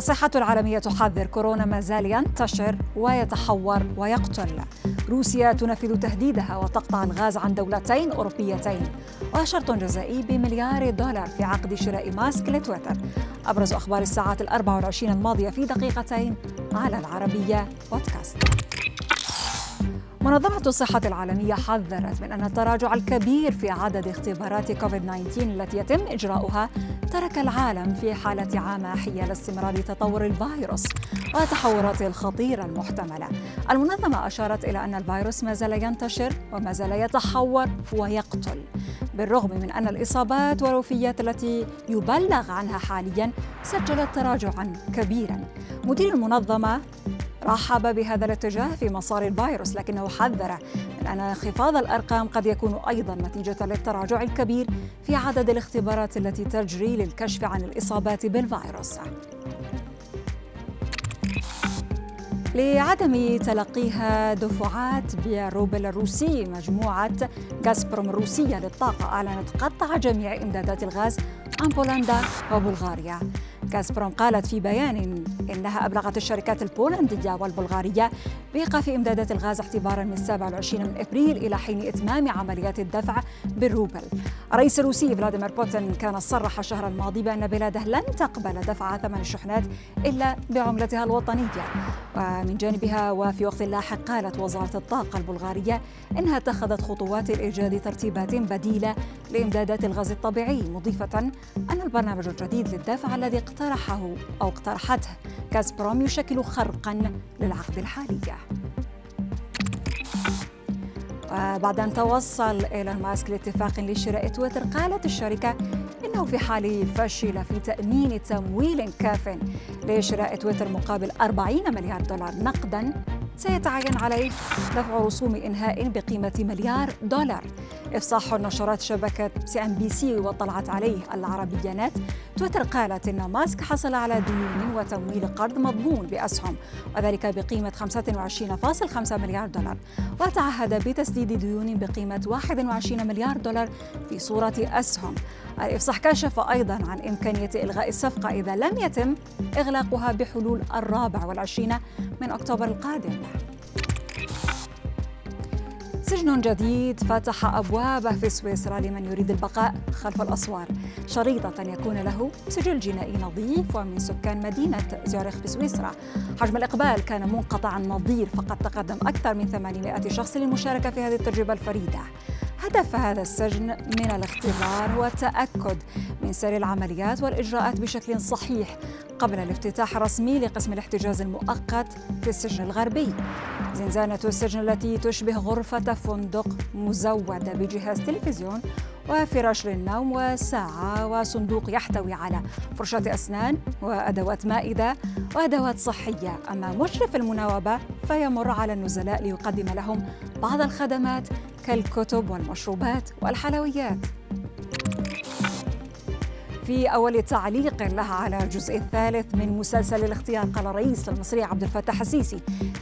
الصحة العالمية تحذر كورونا ما زال ينتشر ويتحور ويقتل. روسيا تنفذ تهديدها وتقطع الغاز عن دولتين أوروبيتين. وشرط جزائي بمليار دولار في عقد شراء ماسك لتويتر. أبرز أخبار الساعات الأربع والعشرين الماضية في دقيقتين على العربية بودكاست. منظمة الصحة العالمية حذرت من أن التراجع الكبير في عدد اختبارات كوفيد 19 التي يتم إجراؤها ترك العالم في حالة عامة حيال استمرار تطور الفيروس وتحوراته الخطيرة المحتملة. المنظمة أشارت إلى أن الفيروس ما زال ينتشر وما زال يتحور ويقتل. بالرغم من أن الإصابات والوفيات التي يبلغ عنها حاليا سجلت تراجعا كبيرا. مدير المنظمة رحب بهذا الاتجاه في مسار الفيروس لكنه حذر من أن انخفاض الأرقام قد يكون أيضا نتيجة للتراجع الكبير في عدد الاختبارات التي تجري للكشف عن الإصابات بالفيروس. لعدم تلقيها دفعات بالروبل الروسي مجموعة غازبروم الروسية للطاقة أعلنت قطع جميع إمدادات الغاز عن بولندا وبلغاريا. غازبروم قالت في بيان إنها أبلغت الشركات البولندية والبلغارية بإيقاف إمدادات الغاز اعتبارا من 27 من إبريل إلى حين إتمام عمليات الدفع بالروبل. الرئيس الروسي فلاديمير بوتين كان صرح الشهر الماضي بأن بلاده لن تقبل دفع ثمن الشحنات إلا بعملتها الوطنية. ومن جانبها وفي وقت لاحق قالت وزارة الطاقة البلغارية إنها اتخذت خطوات لإيجاد ترتيبات بديلة لإمدادات الغاز الطبيعي مضيفة أن البرنامج الجديد للدفع الذي اقترحه أو اقترحته. غازبروم يشكل خرقا للعقد الحالي. وبعد أن توصل إيلون ماسك لاتفاق لشراء تويتر قالت الشركة إنه في حال فشل في تأمين تمويل كاف لشراء تويتر مقابل 40 مليار دولار نقدا سيتعين عليه دفع رسوم إنهاء بقيمة مليار دولار. إفصاح نشرات شبكة سي أم بي سي وطلعت عليه العربية نت تويتر قالت إن ماسك حصل على ديون وتمويل قرض مضمون بأسهم وذلك بقيمة 25.5 مليار دولار. وتعهد بتسديد ديون بقيمة 21 مليار دولار في صورة أسهم. الإفصاح كشف أيضا عن إمكانية إلغاء الصفقة إذا لم يتم إغلاقها بحلول الرابع والعشرين من أكتوبر القادم. سجن جديد فتح أبوابه في سويسرا لمن يريد البقاء خلف الأسوار. شريطة يكون له سجل جنائي نظيف ومن سكان مدينة زيورخ في سويسرا. حجم الإقبال كان منقطع النظير فقد تقدم أكثر من 800 شخص للمشاركة في هذه التجربة الفريدة. هدف هذا السجن من الاختبار هو التأكد من سير العمليات والإجراءات بشكل صحيح قبل الافتتاح الرسمي لقسم الاحتجاز المؤقت في السجن الغربي. زنزانة السجن التي تشبه غرفة فندق مزودة بجهاز تلفزيون وفراش للنوم وساعة وصندوق يحتوي على فرشاة أسنان وأدوات مائدة وأدوات صحية. أما مشرف المناوبة فيمر على النزلاء ليقدم لهم بعض الخدمات كالكتب والمشروبات والحلويات. في أول تعليق لها على الجزء الثالث من مسلسل الاختيار قال الرئيس المصري عبد الفتاح السيسي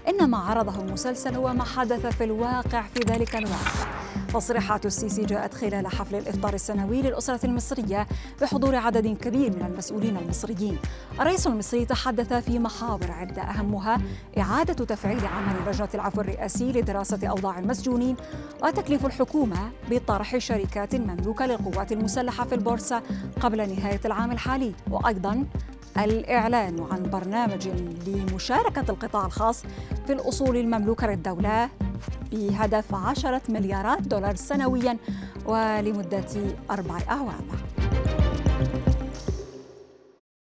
إن ما عرضه المسلسل هو ما حدث في الواقع في ذلك الوقت. تصريحات السيسي جاءت خلال حفل الإفطار السنوي للأسرة المصرية بحضور عدد كبير من المسؤولين المصريين. الرئيس المصري تحدث في محاور عدة أهمها إعادة تفعيل عمل لجنة العفو الرئاسي لدراسة أوضاع المسجونين وتكليف الحكومة بطرح شركات مملوكة للقوات المسلحة في البورصة قبل نهاية العام الحالي. وأيضا الإعلان عن برنامج لمشاركة القطاع الخاص في الأصول المملوكة للدولة بهدف عشرة مليارات دولار سنويا ولمدة أربع أعوام